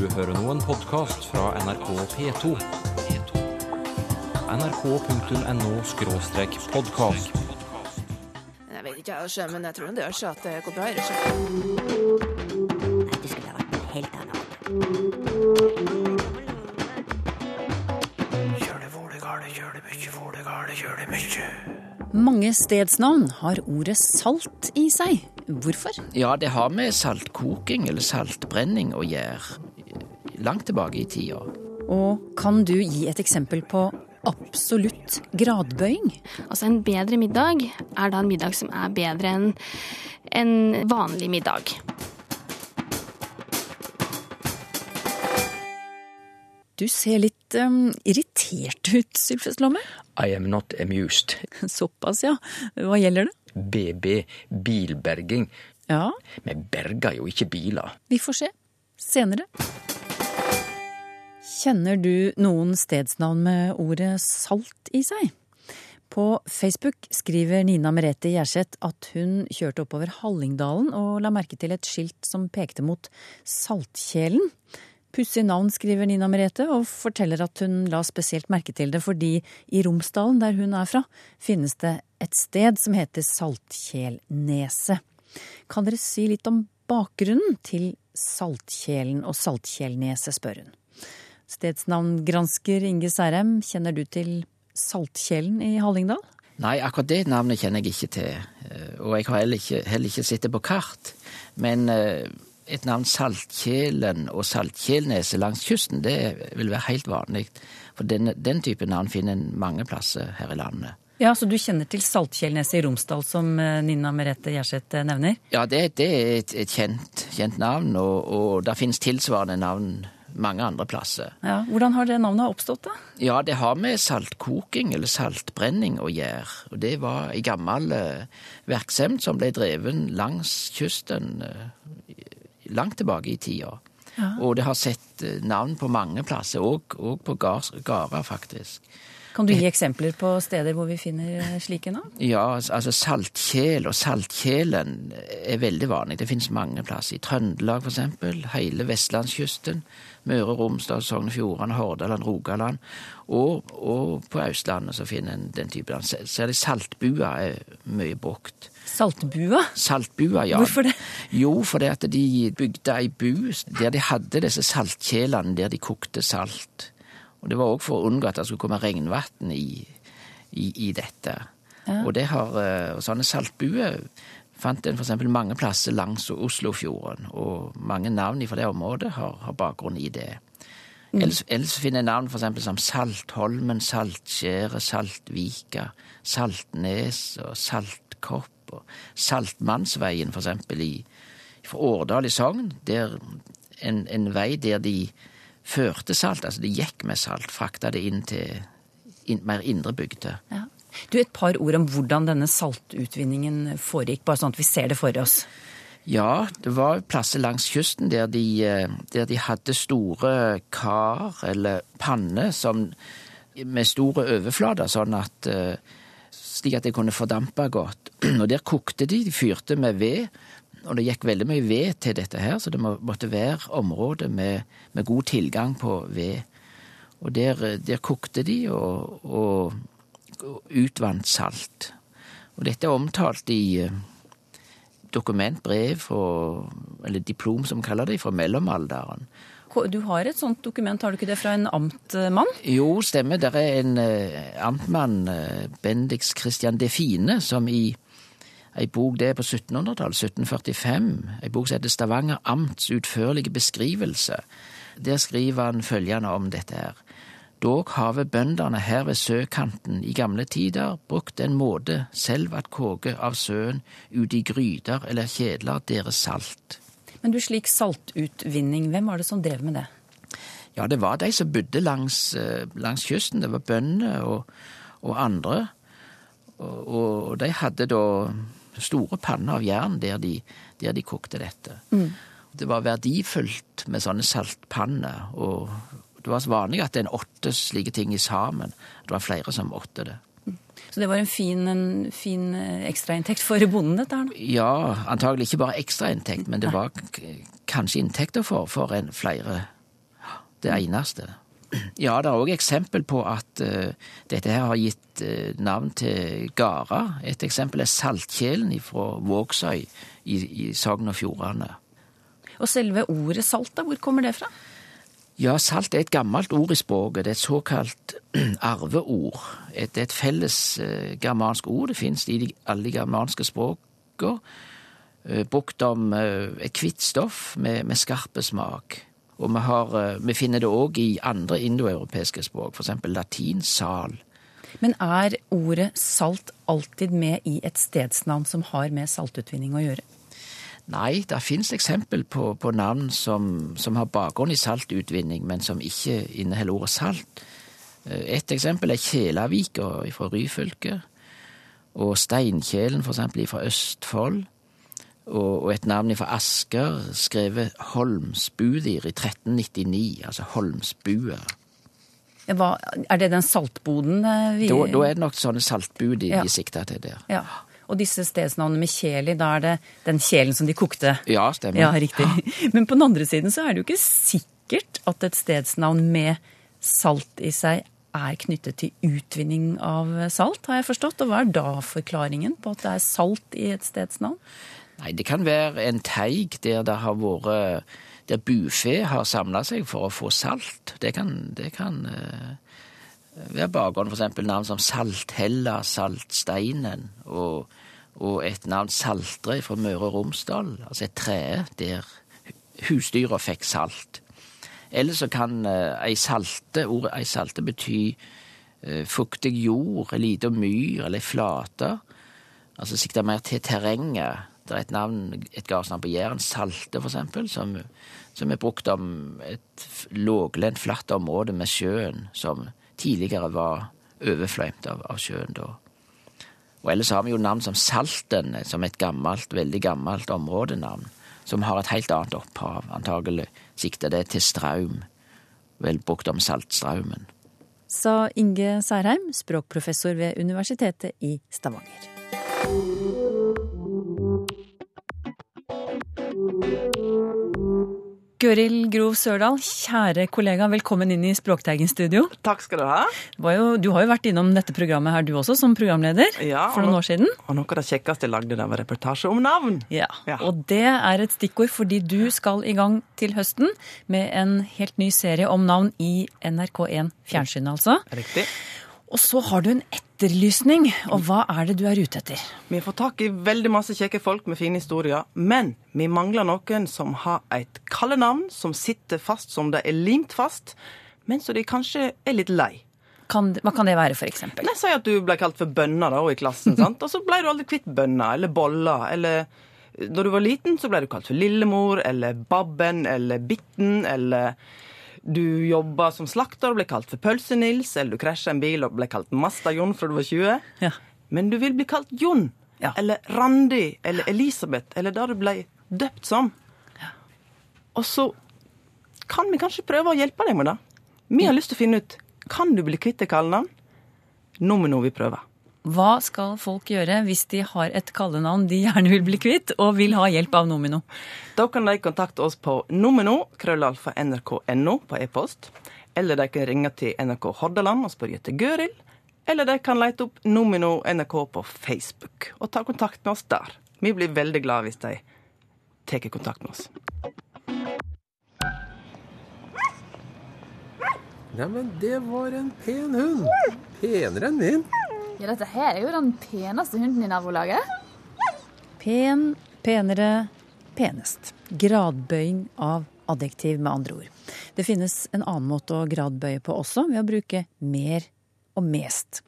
Du hører nå en podkast fra NRK P2. nrk.no-podkast. Jeg vet ikke, jeg, men jeg tror det gjør seg at det går bra. i det. Nei, det skulle ha vært noe helt annet. Mange stedsnavn har ordet salt i seg. Hvorfor? Ja, det har med saltkoking eller saltbrenning å gjøre. Langt tilbake i tida. Og kan du gi et eksempel på absolutt gradbøying? Altså En bedre middag er da en middag som er bedre enn en vanlig middag. Du ser litt um, irritert ut, Sylfest Lomme. I am not amused. Såpass, ja. Hva gjelder det? BB, bilberging. Ja, Vi berger jo ikke biler. vi får se. Senere. Kjenner du noen stedsnavn med ordet salt i seg? På Facebook skriver Nina Merete Gjerseth at hun kjørte oppover Hallingdalen og la merke til et skilt som pekte mot Saltkjelen. Pussig navn, skriver Nina Merete, og forteller at hun la spesielt merke til det fordi i Romsdalen, der hun er fra, finnes det et sted som heter Saltkjelneset. Kan dere si litt om bakgrunnen til Saltkjelen og Saltkjelneset, spør hun. Stedsnavngransker Inge Særem, kjenner du til Saltkjelen i Hallingdal? Nei, akkurat det navnet kjenner jeg ikke til. Eh, Og jeg har heller ikke, heller ikke sett det på kart. Men eh, et navn Saltkjelen og Saltkjelneset langs kysten, det vil være helt vanlig. For den, den type navn finner en mange plasser her i landet. Ja, så du kjenner til Saltkjelneset i Romsdal, som eh, Nina Merete Gjerseth nevner? Ja, det, det er et, et kjent, kjent navn, og, og det finnes tilsvarende navn mange andre plasser. Ja, Hvordan har det navnet oppstått, da? Ja, det har med saltkoking eller saltbrenning å gjøre. Og det var en gammel eh, virksomhet som ble dreven langs kysten eh, langt tilbake i tida. Og det har sett eh, navn på mange plasser, og, på gårder, faktisk. Kan du gi eksempler på steder hvor vi finner eh, slike navn? Ja, altså saltkjel og saltkjelen er veldig vanlig. Det finnes mange plasser. I Trøndelag eksempel, hele vestlandskysten, Møre og Romsdal, Sogn og Fjordane, Hordaland, Rogaland. Og, og på Østlandet så finner en den type land. Særlig saltbua er mye brukt. Saltbua? Saltbua, ja. Hvorfor det? Jo, fordi at de bygde ei bu der de hadde disse saltkjelene der de kokte salt. Og det var òg for å unngå at det skulle komme regnvann i, i, i dette. Og det har, eh, og sånne saltbuer fant en f.eks. mange plasser langs Oslofjorden, og mange navn fra det området har, har bakgrunn i det. Ellers, ellers finner jeg navn f.eks. som Saltholmen, Saltskjæret, Saltvika, Saltnes og Saltkopp og Saltmannsveien f.eks. i fra Årdal i Sogn. Der en, en vei der de førte salt, altså de gikk med salt, frakta det inn til inn, mer indre bygder. Ja. Du, Et par ord om hvordan denne saltutvinningen foregikk, bare sånn at vi ser det for oss. Ja, det var plasser langs kysten der de, eh, der de hadde store kar eller panner med store overflater, sånn at eh, slik at det kunne fordampe godt. Og der kokte de, de fyrte med ved, og det gikk veldig mye ved til dette her, så det måtte være områder med, med god tilgang på ved. Og der, eh, der kokte de og, og utvant salt. Og dette er omtalt i dokumentbrev og, eller diplom som kaller det, fra mellomalderen. Du har et sånt dokument, har du ikke det, fra en amtmann? Jo, stemmer. Det er en eh, amtmann, eh, Bendix Christian Define, som i ei bok det er på 1700-tallet, 1745, ei bok som heter Stavanger amts utførlige beskrivelse, der skriver han følgende om dette her. Dog have bøndene her ved søkanten i gamle tider brukt en måte selv at koke av søen ut i gryter eller kjedler deres salt. Men du, slik saltutvinning, hvem var det som drev med det? Ja, det var de som bodde langs, eh, langs kysten. Det var bønder og, og andre. Og, og de hadde da store panner av jern der de, der de kokte dette. Det var verdifullt med sånne saltpanner, og det var vanlig at en åtte slike ting i sammen. Det var flere som åtte det. Så det var en fin, en fin eh, ekstrainntekt for bonden, dette her? Ja, antagelig ikke bare ekstrainntekt, men det var kanskje inntekter for, for en, flere det eneste. Ja, det er òg eksempel på at uh, dette her har gitt uh, navn til Gara. Et eksempel er Saltkjelen fra Vågsøy i, i Sogn og Fjordane. Og selve ordet salt, da, hvor kommer det fra? Ja, salt er et gammelt ord i språket. Det er et såkalt arveord. Det er et felles uh, germansk ord. Det finnes i alle de germanske språkene. Uh, brukt om uh, et hvitt stoff med, med skarpe smak. Og vi, har, eh, vi finner det òg i andre indoeuropeiske språk, f.eks. latin sal. Men er ordet salt alltid med i et stedsnavn som har med saltutvinning å gjøre? Nei, det finnes eksempel på, på navn som, som, har bakgrunn i saltutvinning, men som ikke inneholder ordet salt. Eh, et eksempel er Kjelavika fra Ryfylke, og Steinkjelen f.eks. fra Østfold og et navn fra Asker, skrevet Holmsbudir i 1399, altså Holmsbuer. Hva, er det den saltboden eh, vi Da, da er det nok sånne saltbud de, Ja. de sikter til der. Ja. Og disse stedsnavnene med kjeli, da er det den kjelen som de kokte? Ja, stemmer. Ja, riktig. Men på den andre siden så er det jo ikke sikkert at et stedsnavn med salt i seg er knyttet til utvinning av salt, har jeg forstått. Og hva er da forklaringen på at det er salt i et stedsnavn? Nei, det kan være en teig der det har vært Der bufe har samla seg for å få salt. Det kan, det kan uh, være bakgrunnen, eksempel navn som Salthella, Saltsteinen, og, og et navn Saltre fra Møre og Romsdal, altså et tre der husdyra fikk salt. Eller så kan eh, ei salte, ordet ei salte bety eh, fuktig jord, ei lita myr eller ei flate. Altså sikta mer til terrenget. Det er et navn, et gardsnavn på Jæren, Salte for eksempel, som, som er brukt om et låglent, flatt område med sjøen, som tidligere var overflømt av, av sjøen da. Og ellers har vi jo navn som Salten, som et gammelt, veldig gammelt områdenavn, som har et helt annet opphav, antagelig sikter det til straum, vel brukt om Saltstraumen. Sa Inge Særheim, språkprofessor ved Universitetet i Stavanger. Gøril Grov Sørdal, kjære kollega, velkommen inn i Språkteigen-studio. Takk skal du ha. Var jo- Du har jo vært innom dette programmet her du også, som programleder, Ja, for noen år siden. Og noe av det kjekkeste jeg lagde, det var reportasje om navn. Ja, Ja. Og det er et stikkord fordi du skal i gang til høsten med en helt ny serie om navn i NRK1 fjernsyn, altså. Riktig. Og så har du en etterlysning, og hva er det du er ute etter? Vi får tak i veldig masse kjekke folk med fine historier, men vi mangler noen som har et kallenavn som sitter fast som det er limt fast, men så de kanskje er litt lei. Kan, hva kan det være, oss si at du ble kalt for bønna da, i klassen, sant? og så ble du aldri kvitt bønna eller bolla, eller da du var liten, så ble du kalt for lillemor, eller babben, eller bitten, eller du jobba som slakter og ble kalt for Pølse-Nils, eller du krasja en bil og ble kalt Masta-Jon fra du var 20. Ja. Men du vil bli kalt Jon, Ja. eller Randi, eller Elisabeth, eller det du ble døpt som. Og så kan vi kanskje prøve å hjelpe deg med det. Vi har lyst til å finne ut kan du bli kvitt et kallenavn. Nå må vi prøve. Hva skal folk gjøre hvis de har et kallenavn de gjerne vil bli kvitt, og vil ha hjelp av Nomino? Da kan de kontakte oss på nomino-nrk.no på e-post. Eller de kan ringe til NRK Hordaland og spørre etter Gøril. Eller de kan lete opp Nomino NRK på Facebook og ta kontakt med oss der. Vi blir veldig glade hvis de tar kontakt med oss. Neimen, det var en pen hund. Penere enn min. Ja, dette her er jo den peneste hunden i nabolaget. Pen, penere, penest. Gradbøying av adjektiv, med andre ord. Det finnes en annen måte å gradbøye på også, ved å bruke mer og mest.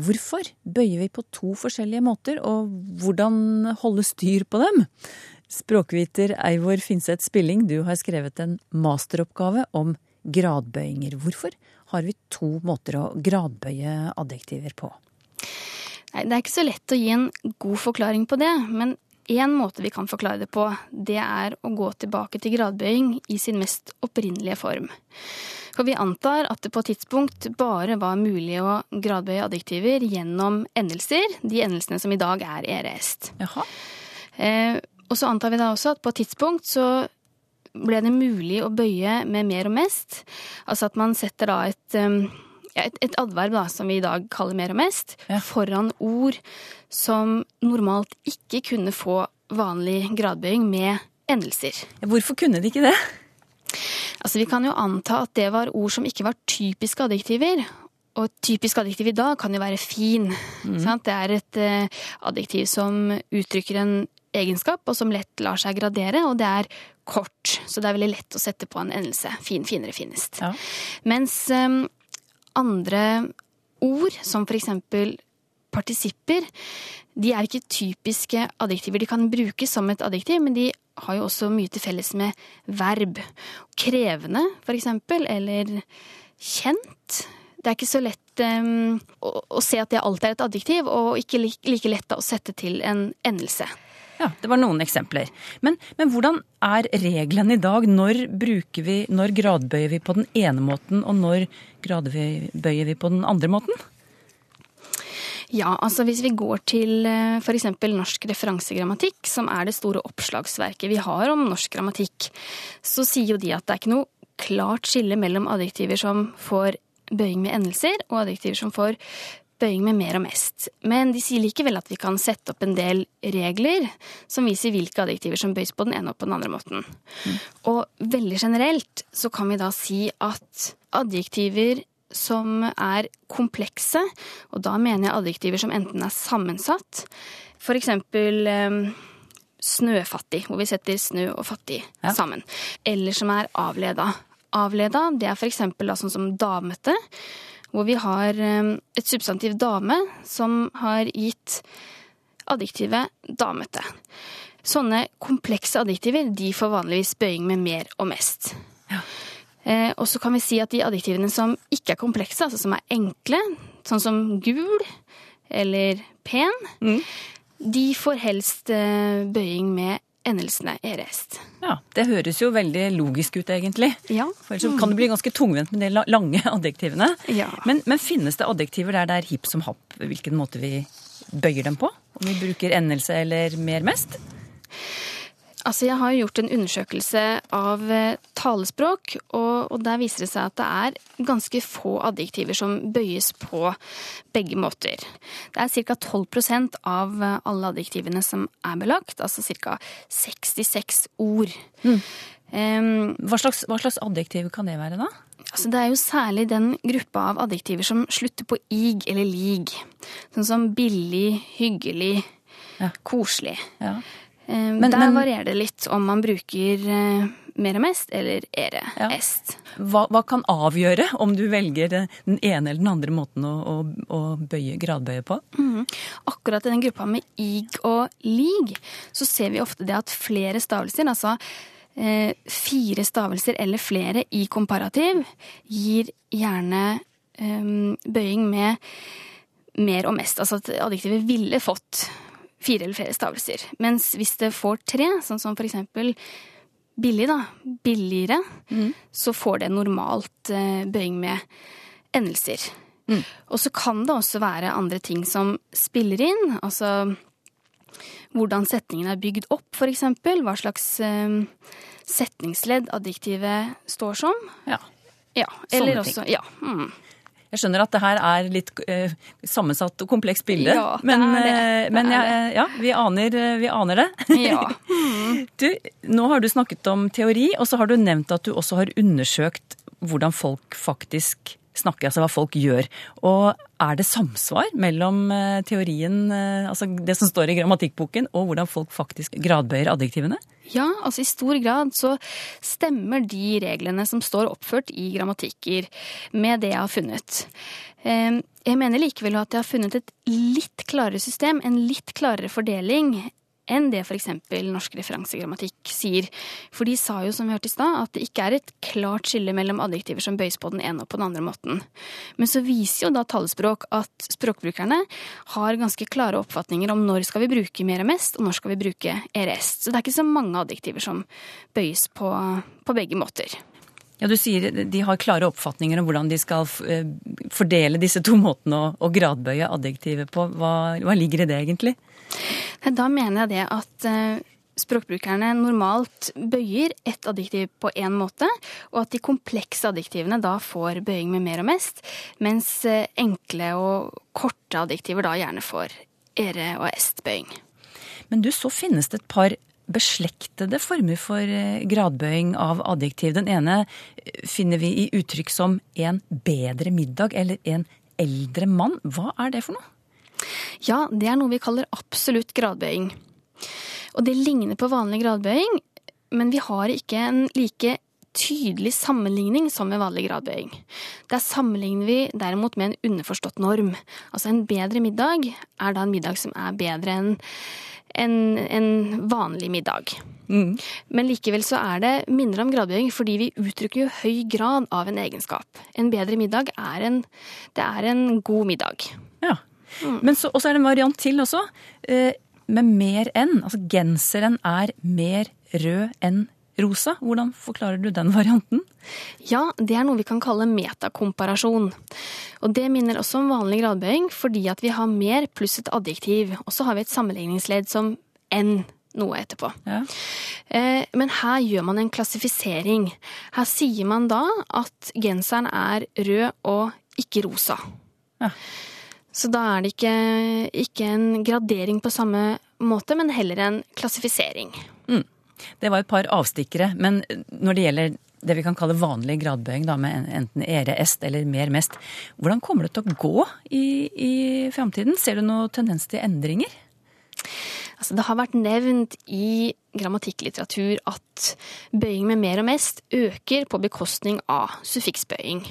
Hvorfor bøyer vi på to forskjellige måter, og hvordan holde styr på dem? Språkviter Eivor Finseth Spilling, du har skrevet en masteroppgave om gradbøyinger. Hvorfor har vi to måter å gradbøye adjektiver på? Nei, Det er ikke så lett å gi en god forklaring på det, men én måte vi kan forklare det på, det er å gå tilbake til gradbøying i sin mest opprinnelige form. For vi antar at det på et tidspunkt bare var mulig å gradbøye adjektiver gjennom endelser, de endelsene som i dag er erest. Jaha. Eh, og så antar vi da også at på et tidspunkt så ble det mulig å bøye med mer og mest. Altså at man setter da et, um, et, et adverb, da, som vi i dag kaller mer og mest, Ja. foran ord som normalt ikke kunne få vanlig gradbøying med endelser. Hvorfor kunne de ikke det? Altså, vi kan jo anta at det var ord som ikke var typiske adjektiver. Og typisk adjektiv i dag kan jo være fin. Sant? Det er et eh, adjektiv som uttrykker en egenskap, og som lett lar seg gradere, og det er kort. Så det er veldig lett å sette på en endelse. Fin, finere, finest. Ja. Mens eh, andre ord, som eksempel partisipper, de er ikke typiske adjektiver. De kan brukes som et adjektiv, men de har jo også mye til felles med verb. Krevende, eksempel, eller kjent. Det er ikke så lett um, å, å se at det alltid er et adjektiv, og ikke like, like lett å sette til en endelse. Ja, det var noen eksempler. Men, men hvordan er reglene i dag? Når, vi, når gradbøyer vi på den ene måten, og når gradbøyer vi på den andre måten? Ja, altså hvis vi går til f.eks. for eksempel norsk referansegrammatikk, som er det store oppslagsverket vi har om norsk grammatikk, så sier jo de at det er ikke noe klart skille mellom adjektiver som får bøying med endelser, og adjektiver som får bøying med mer og mest. Men de sier likevel at vi kan sette opp en del regler som viser hvilke adjektiver som bøys på den ene og på den andre måten. Og veldig generelt så kan vi da si at adjektiver som er komplekse, og da mener jeg adjektiver som enten er sammensatt, for eksempel eh, snøfattig, hvor vi setter snø og fattig Ja. sammen, eller som er avleda. Avleda, det er for eksempel da sånn som damete, hvor vi har eh, et substantiv dame som har gitt adjektivet damete. Sånne komplekse adjektiver de får vanligvis bøying med mer og mest. Eh, og så kan vi si at de adjektivene som ikke er komplekse, altså som er enkle, sånn som gul eller pen, de får helst eh, bøying med endelsene er reist. Ja, Det høres jo veldig logisk ut, egentlig. Ja. For ellers så kan det bli ganske tungvint med de lange adjektivene. Ja. Men, men finnes det adjektiver der det er hipp som happ hvilken måte vi bøyer dem på? Om vi bruker endelse eller mer mest? Altså, jeg har gjort en undersøkelse av eh, talespråk, og, og der viser det seg at det er ganske få adjektiver som bøyes på begge måter. Det er ca. 12 av eh, alle adjektivene som er belagt, altså ca. 66 ord. Em, Hva slags, hva slags adjektiv kan det være, da? Altså, det er jo særlig den gruppa av adjektiver som slutter på ig eller lig. Sånn som billig, hyggelig, Ja. koselig. Ja. Eh, Men- Der men- varierer det litt om man bruker eh, mer og mest eller ere Ja. est. Hva, hva kan avgjøre om du velger den ene eller den andre måten å, å, å bøye, gradbøye på? Akkurat i den gruppa med ig og lig, så ser vi ofte det at flere stavelser, altså eh, fire stavelser eller flere i komparativ, gir gjerne eh, bøying med mer og mest. Altså at adjektivet ville fått fire eller flere stavelser. Mens hvis det får tre, sånn som for eksempel billig, da, billigere, så får det normalt eh, bøying med endelser. Og så kan det også være andre ting som spiller inn. Altså hvordan setningen er bygd opp, for eksempel. Hva slags um, setningsledd adjektivet står som. Ja. Ja, Sånne også, ting. Ja. Mm. Jeg skjønner at det her er litt eh, sammensatt og komplekst bilde. Ja, det men det. eh, Det men er jeg- ja, vi aner, eh, vi aner det. ja. Du, nå har du snakket om teori, og så har du nevnt at du også har undersøkt hvordan folk faktisk snakker, altså hva folk gjør. Og er det samsvar mellom eh, teorien, eh, altså det som står i grammatikkboken, og hvordan folk faktisk gradbøyer adjektivene? Ja, altså i stor grad så stemmer de reglene som står oppført i grammatikker med det jeg har funnet. Eh, Jeg mener likevel at jeg har funnet et litt klarere system, en litt klarere fordeling enn det f.eks. norsk referansegrammatikk sier. For de sa jo, som vi hørte i stad, at det ikke er et klart skille mellom adjektiver som bøys på den ene og på den andre måten. Men så viser jo da talespråk at språkbrukerne har ganske klare oppfatninger om når skal vi bruke mer og mest, og når skal vi bruke erest. Så det er ikke så mange adjektiver som bøyes på, på begge måter. Ja, Du sier de har klare oppfatninger om hvordan de skal eh, fordele disse to måtene å, å gradbøye adjektivet på. Hva, hva ligger i det, egentlig? Da mener jeg det at eh, språkbrukerne normalt bøyer ett adjektiv på én måte, og at de komplekse adjektivene da får bøying med mer og mest, mens eh, enkle og korte adjektiver da gjerne får ere og est-bøying. Men du, så finnes det et par beslektede former for eh, gradbøying av adjektiv. Den ene finner vi i uttrykk som en bedre middag eller en eldre mann. Hva er det for noe? Ja, det er noe vi kaller absolutt gradbøying. Og det ligner på vanlig gradbøying, men vi har ikke en like tydelig sammenligning som med vanlig gradbøying. Der sammenligner vi derimot med en underforstått norm. Altså en bedre middag er da en middag som er bedre enn en, en vanlig middag. Mm. Men likevel så er det mindre om gradbøying, fordi vi uttrykker jo høy grad av en egenskap. En bedre middag er en, det er en god middag. Ja. Men så også er det en variant til også, eh, med mer enn. Altså genseren er mer rød enn rosa. Hvordan forklarer du den varianten? Ja, det er noe vi kan kalle metakomparasjon. Og det minner også om vanlig gradbøying, fordi at vi har mer pluss et adjektiv. Og så har vi et sammenligningsledd som enn noe etterpå. Ja. Eh, Men her gjør man en klassifisering. Her sier man da at genseren er rød og ikke rosa. Ja. Så da er det ikke, ikke en gradering på samme måte, men heller en klassifisering. Det var et par avstikkere, men når det gjelder det vi kan kalle vanlig gradbøying, da, med enten ere est eller mer mest, hvordan kommer det til å gå i, i framtiden? Ser du noen tendens til endringer? Altså, det har vært nevnt i grammatikklitteratur at bøying med mer og mest øker på bekostning av suffiksbøying.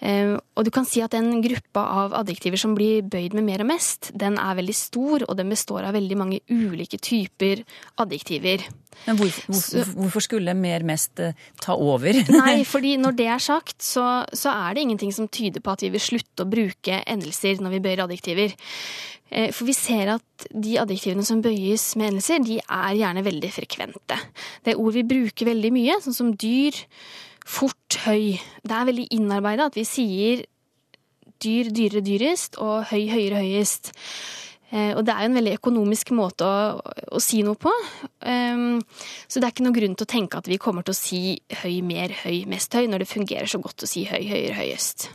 Eh, Og du kan si at den gruppa av adjektiver som blir bøyd med mer og mest, den er veldig stor, og den består av veldig mange ulike typer adjektiver. Men hvorfor, hvorfor, hvorfor skulle mer mest eh, ta over? Nei, fordi når det er sagt, så, så er det ingenting som tyder på at vi vil slutte å bruke endelser når vi bøyer adjektiver. Eh, For vi ser at de adjektivene som bøyes med endelser, de er gjerne veldig frekvente. Det er ord vi bruker veldig mye, sånn som dyr, fort, høy. Det er veldig innarbeida at vi sier dyr dyrere dyrest og høy høyere høyest. Eh, Og det er jo en veldig økonomisk måte å, å si noe på. Um, Så det er ikke noen grunn til å tenke at vi kommer til å si høy mer høy mest høy, når det fungerer så godt å si høy høyere høyest.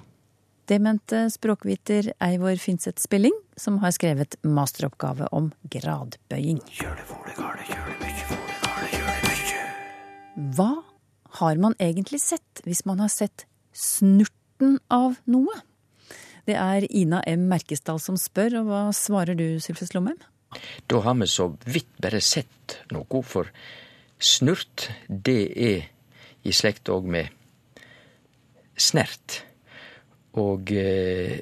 Det mente språkviter Eivor Finseth Spilling, som har skrevet masteroppgave om gradbøying. Hva har man egentlig sett hvis man har sett snurten av noe? Det er Ina M. Merkesdal som spør, og hva svarer du, Sylfes Lomheim? Da har vi så vidt bare sett noe, for snurt, det er i slekt òg med snert. Og eh,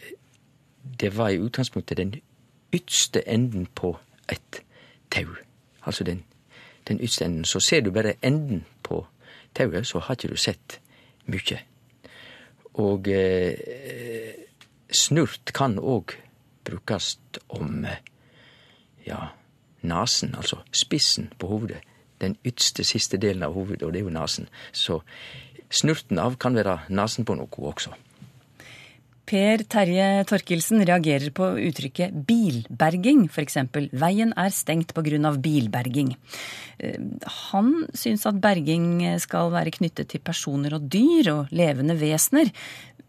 det var i utgangspunktet den ytste enden på et tau. Altså den, den ytste enden. Så ser du bare enden på tauet, så har ikke du sett mykje. Og eh, snurt kan òg brukast om eh, ja, nasen, altså spissen på hovedet. Den ytste siste delen av hovedet, og det er jo nasen. Så snurten av kan være nasen på noe også. Per Terje Torkelsen reagerer på uttrykket bilberging, f.eks. Veien er stengt pga. bilberging. Eh, Han syns at berging skal være knyttet til personer og dyr og levende vesener.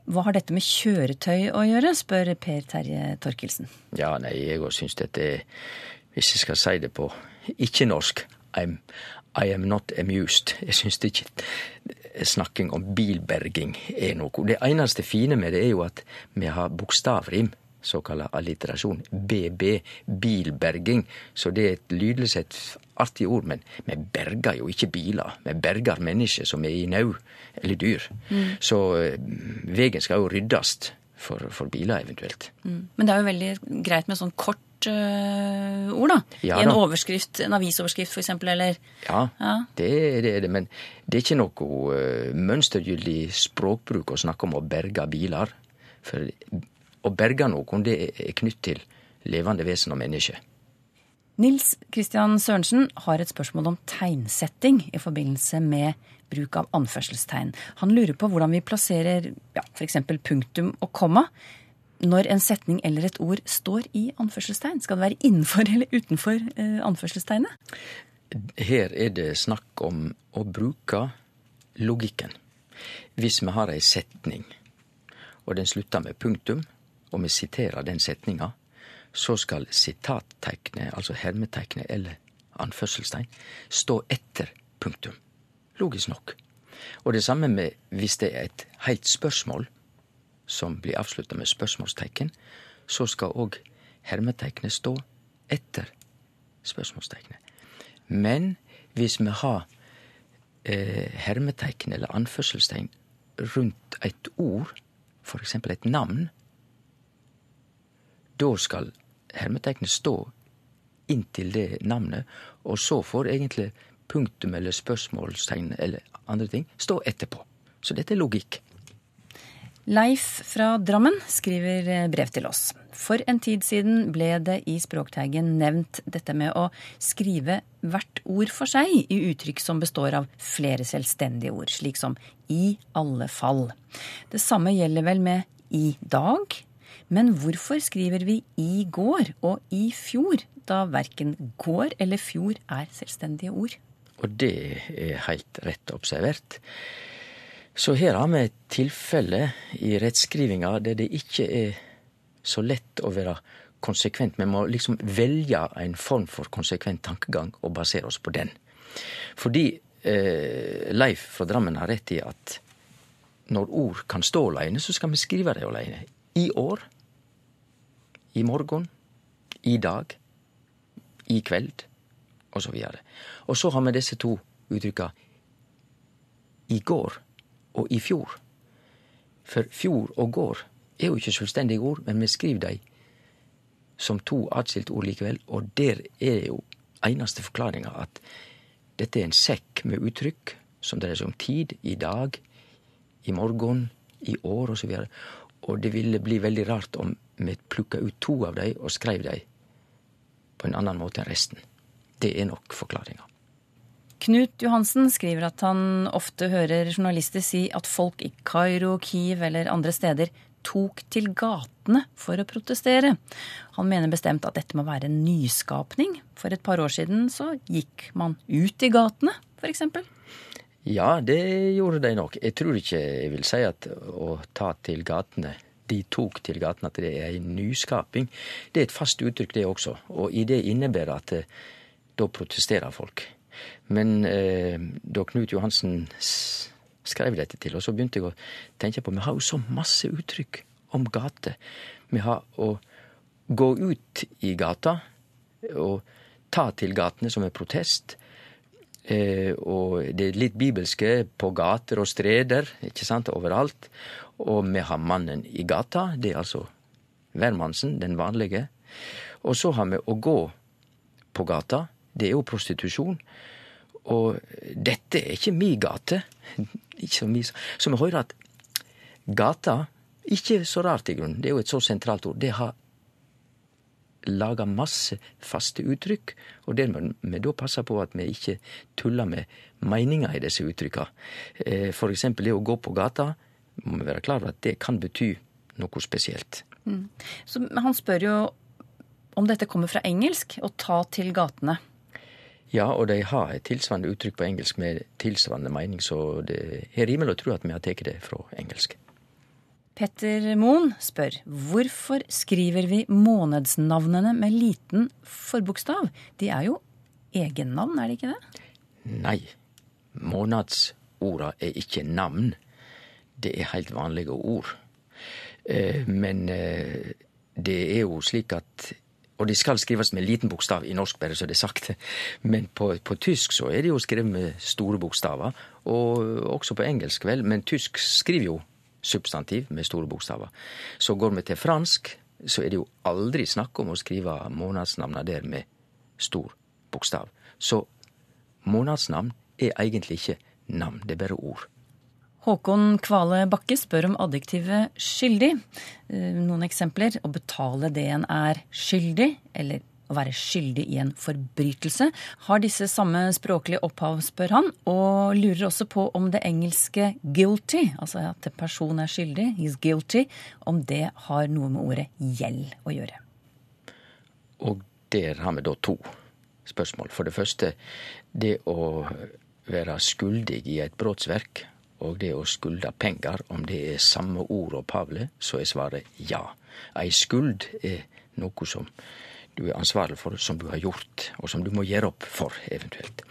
Hva har dette med kjøretøy å gjøre, spør Per Terje Torkelsen. Ja, nei, jeg òg syns dette er Hvis jeg skal si det på ikke-norsk I'm, I am not amused. Jeg syns ikke snakking om bilberging er noe. Det eneste fine med det er jo at vi har bokstavrim, såkalla alliterasjon. BB, bilberging. Så det er et lydelig et artig ord, men vi berger jo ikke biler. Vi berger mennesker som er i nød, eller dyr. Så veien skal jo ryddast for, for biler, eventuelt. Men det er jo veldig greit med sånn kort eh, ord, da. Ja I en da. overskrift, en avisoverskrift f.eks., eller Ja, Ja. Det, det er det, men det er ikke noe uh, mønstergyldig språkbruk å snakke om å berge biler. For å berge noen, det er- er knytt til levende vesen og mennesker. Nils Kristian Sørensen har et spørsmål om tegnsetting i forbindelse med bruk av anførselstegn. Han lurer på hvordan vi plasserer ja, f.eks. punktum og komma når en setning eller et ord står i anførselstegn. Skal det være innenfor eller utenfor eh, anførselstegnet? Her er det snakk om å bruke logikken. Hvis vi har ei setning, og den slutter med punktum, og vi siterer den setninga, så skal sitatteiknet, altså hermeteiknet eller anførselstegn, stå etter punktum. Logisk nok. Og det samme med hvis det er et heilt spørsmål som blir avslutta med spørsmålstegn, så skal òg hermetegnet stå etter spørsmålstegnet. Men hvis vi har eh, hermetegn eller anførselstegn rundt et ord, f.eks. et navn, da skal hermetegnet stå inntil det navnet, og så får egentlig punktum eller spørsmålstegn eller andre ting stå etterpå. Så dette er logikk. Leif fra Drammen skriver eh, brev til oss. For en tid siden ble det i Språkteigen nevnt dette med å skrive hvert ord for seg i uttrykk som består av flere selvstendige ord, slik som i alle fall. Det samme gjelder vel med i dag? Men hvorfor skriver vi i går og i fjor, da verken går eller fjor er selvstendige ord? Og det er helt rett observert. Så her har vi et tilfelle i rettskrivinga der det ikke er så lett å være konsekvent. Vi må liksom velge en form for konsekvent tankegang og basere oss på den. Fordi eh, Leif fra Drammen har rett i at når ord kan stå aleine, så skal vi skrive det aleine. I år, i morgen, i dag, i kveld, osv. Og, så og så har vi disse to uttrykka i går og i fjor. For fjor og går er jo ikke selvstendige ord, men vi skriver dem som to atskilte ord likevel, og der er jo eneste forklaringa at dette er en sekk med uttrykk som dreier seg om tid, i dag, i morgen, i år osv. Og, og det ville bli veldig rart om vi plukka ut to av dem og skreiv dem på en annen måte enn resten. Det er nok forklaringa. Knut Johansen skriver at han ofte hører journalister si at folk i Kairo, Kiev eller andre steder tok til gatene for å protestere. Han mener bestemt at dette må være en nyskapning. For et par år siden så gikk man ut i gatene, f.eks. Ja, det gjorde de nok. Jeg tror ikke jeg vil si at å ta til gatene de tok til gatene, at det er en nyskaping. Det er et fast uttrykk, det også. Og i det innebærer at eh, da protesterer folk. Men eh, da Knut Johansen skrev dette til, og så begynte jeg å tenke på Vi har jo så masse uttrykk om gater. Vi har å gå ut i gata og ta til gatene som en protest. Eh, og det er litt bibelske på gater og streder, ikke sant, overalt. Og vi har mannen i gata, det er altså hvermannsen, den vanlige. Og så har vi å gå på gata, det er jo prostitusjon. Og dette er ikke mi gate. Ikke mi, så vi hører at gata, ikke så rart i grunnen, det er jo et så sentralt ord, det har laga masse faste uttrykk, og det må vi da passe på at vi ikke tuller med meninga i disse uttrykka. Eh, for eksempel det å gå på gata, må vi være klar over at det kan bety noe spesielt. Mm. Så han spør jo om dette kommer fra engelsk, å ta til gatene. Ja, og de har et tilsvarende uttrykk på engelsk med tilsvarende mening, så det er rimelig å tro at vi har tatt det fra engelsk. Petter Moen spør hvorfor skriver vi månedsnavnene med liten forbokstav? De er jo egennavn, er de ikke det? Nei. Månadsorda er ikke navn. Det er helt vanlige ord. Eh, men eh, det er jo slik at og de skal skrives med liten bokstav i norsk, bare så det er sagt. Men på, på, tysk så er de jo skrevet med store bokstaver. Og også på engelsk, vel. Men tysk skriver jo substantiv med store bokstaver. Så går vi til fransk, så er det jo aldri snakk om å skrive månedsnavna der med stor bokstav. Så månedsnavn er egentlig ikke navn, det er bare ord. Håkon Kvale Bakke spør om adjektivet skyldig. Eh, noen eksempler. Å betale det en er skyldig, eller å være skyldig i en forbrytelse, har disse samme språklige opphav, spør han, og lurer også på om det engelske 'guilty', altså at en person er skyldig, is guilty, om det har noe med ordet gjeld å gjøre. Og der har vi da to spørsmål. For det første, det å være skyldig i et brotsverk og det å skulde penger, om det er samme ord Pavle, så er svaret ja. Ei skuld er noe som du er ansvarlig for, som du har gjort, og som du må gjøre opp for, eventuelt.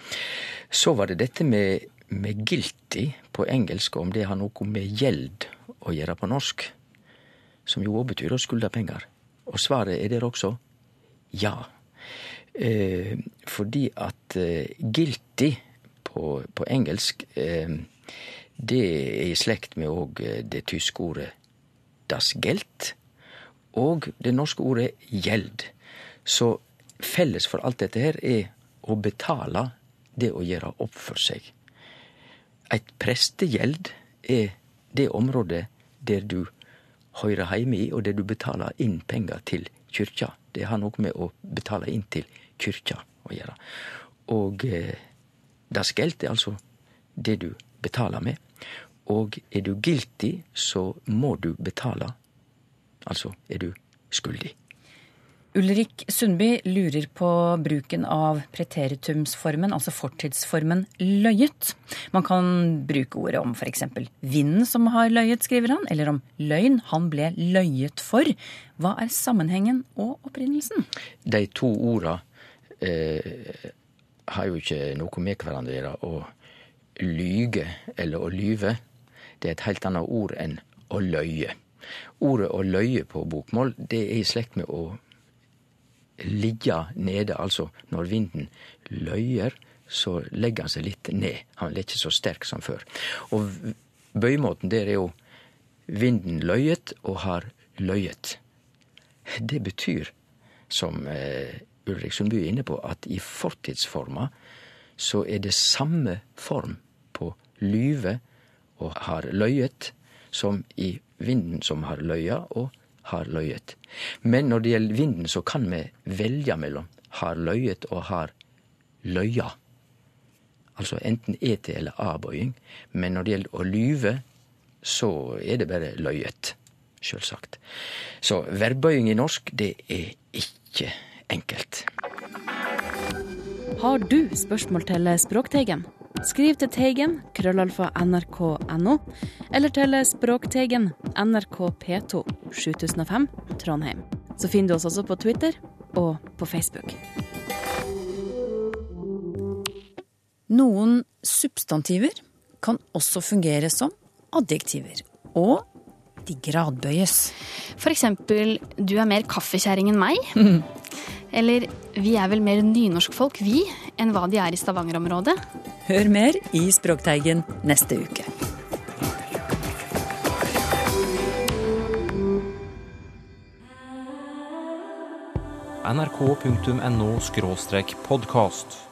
Så var det dette med, med guilty på engelsk, om det har noe med gjeld å gjøre på norsk. Som jo òg betyr å skulde penger. Og svaret er der også ja. Eh, fordi at eh, guilty på, på engelsk eh, det er i slekt med òg det tyske ordet das Geld og det norske ordet gjeld. Så felles for alt dette her er å betale det å gjøre opp for seg. Eit prestegjeld er det området der du høyrer heime i, og der du betaler inn penger til kyrkja. Det har noe med å betale inn til kyrkja å gjøre. Og eh, das Geld er altså det du betaler med. Og er du guilty, så må du betale. Altså er du skyldig. Ulrik Sundby lurer på bruken av preteritumsformen, altså fortidsformen løyet. Man kan bruke ordet om f.eks. vinden som har løyet, skriver han, eller om løgn han ble løyet for. Hva er sammenhengen og opprinnelsen? De to orda eh, har jo ikke noe med hverandre å gjøre. Lyge eller å lyve, det er et helt annet ord enn å løye. Ordet å løye på bokmål, det er i slekt med å ligge nede. Altså når vinden løyer, så legger han seg litt ned. Han er ikke så sterk som før. Og bøymåten der er jo vinden løyet og har løyet. Det betyr, som eh, Ulrik Sundby er inne på, at i fortidsforma så er det samme form lyve og har løyet som i vinden som har løya og har løyet. Men når det gjelder vinden, så kan vi velge mellom har løyet og har løya. Altså enten ET eller A-bøying. Men når det gjelder å lyve, så er det bare løyet. Sjølsagt. Så verbøying i norsk, det er ikke enkelt. Har du spørsmål til Språkteigen? Skriv til Teigen, krøllalfa nrk.no, eller til Språkteigen, NRK P2, 7005, Trondheim. Så finner du oss også på Twitter og på Facebook. Noen substantiver kan også fungere som adjektiver. Og de gradbøyes. For eksempel 'du er mer kaffekjerring enn meg'. Eller 'vi er vel mer nynorskfolk, vi, enn hva de er i Stavanger-området'. Hør mer i Språkteigen neste uke. nrk.no podkast.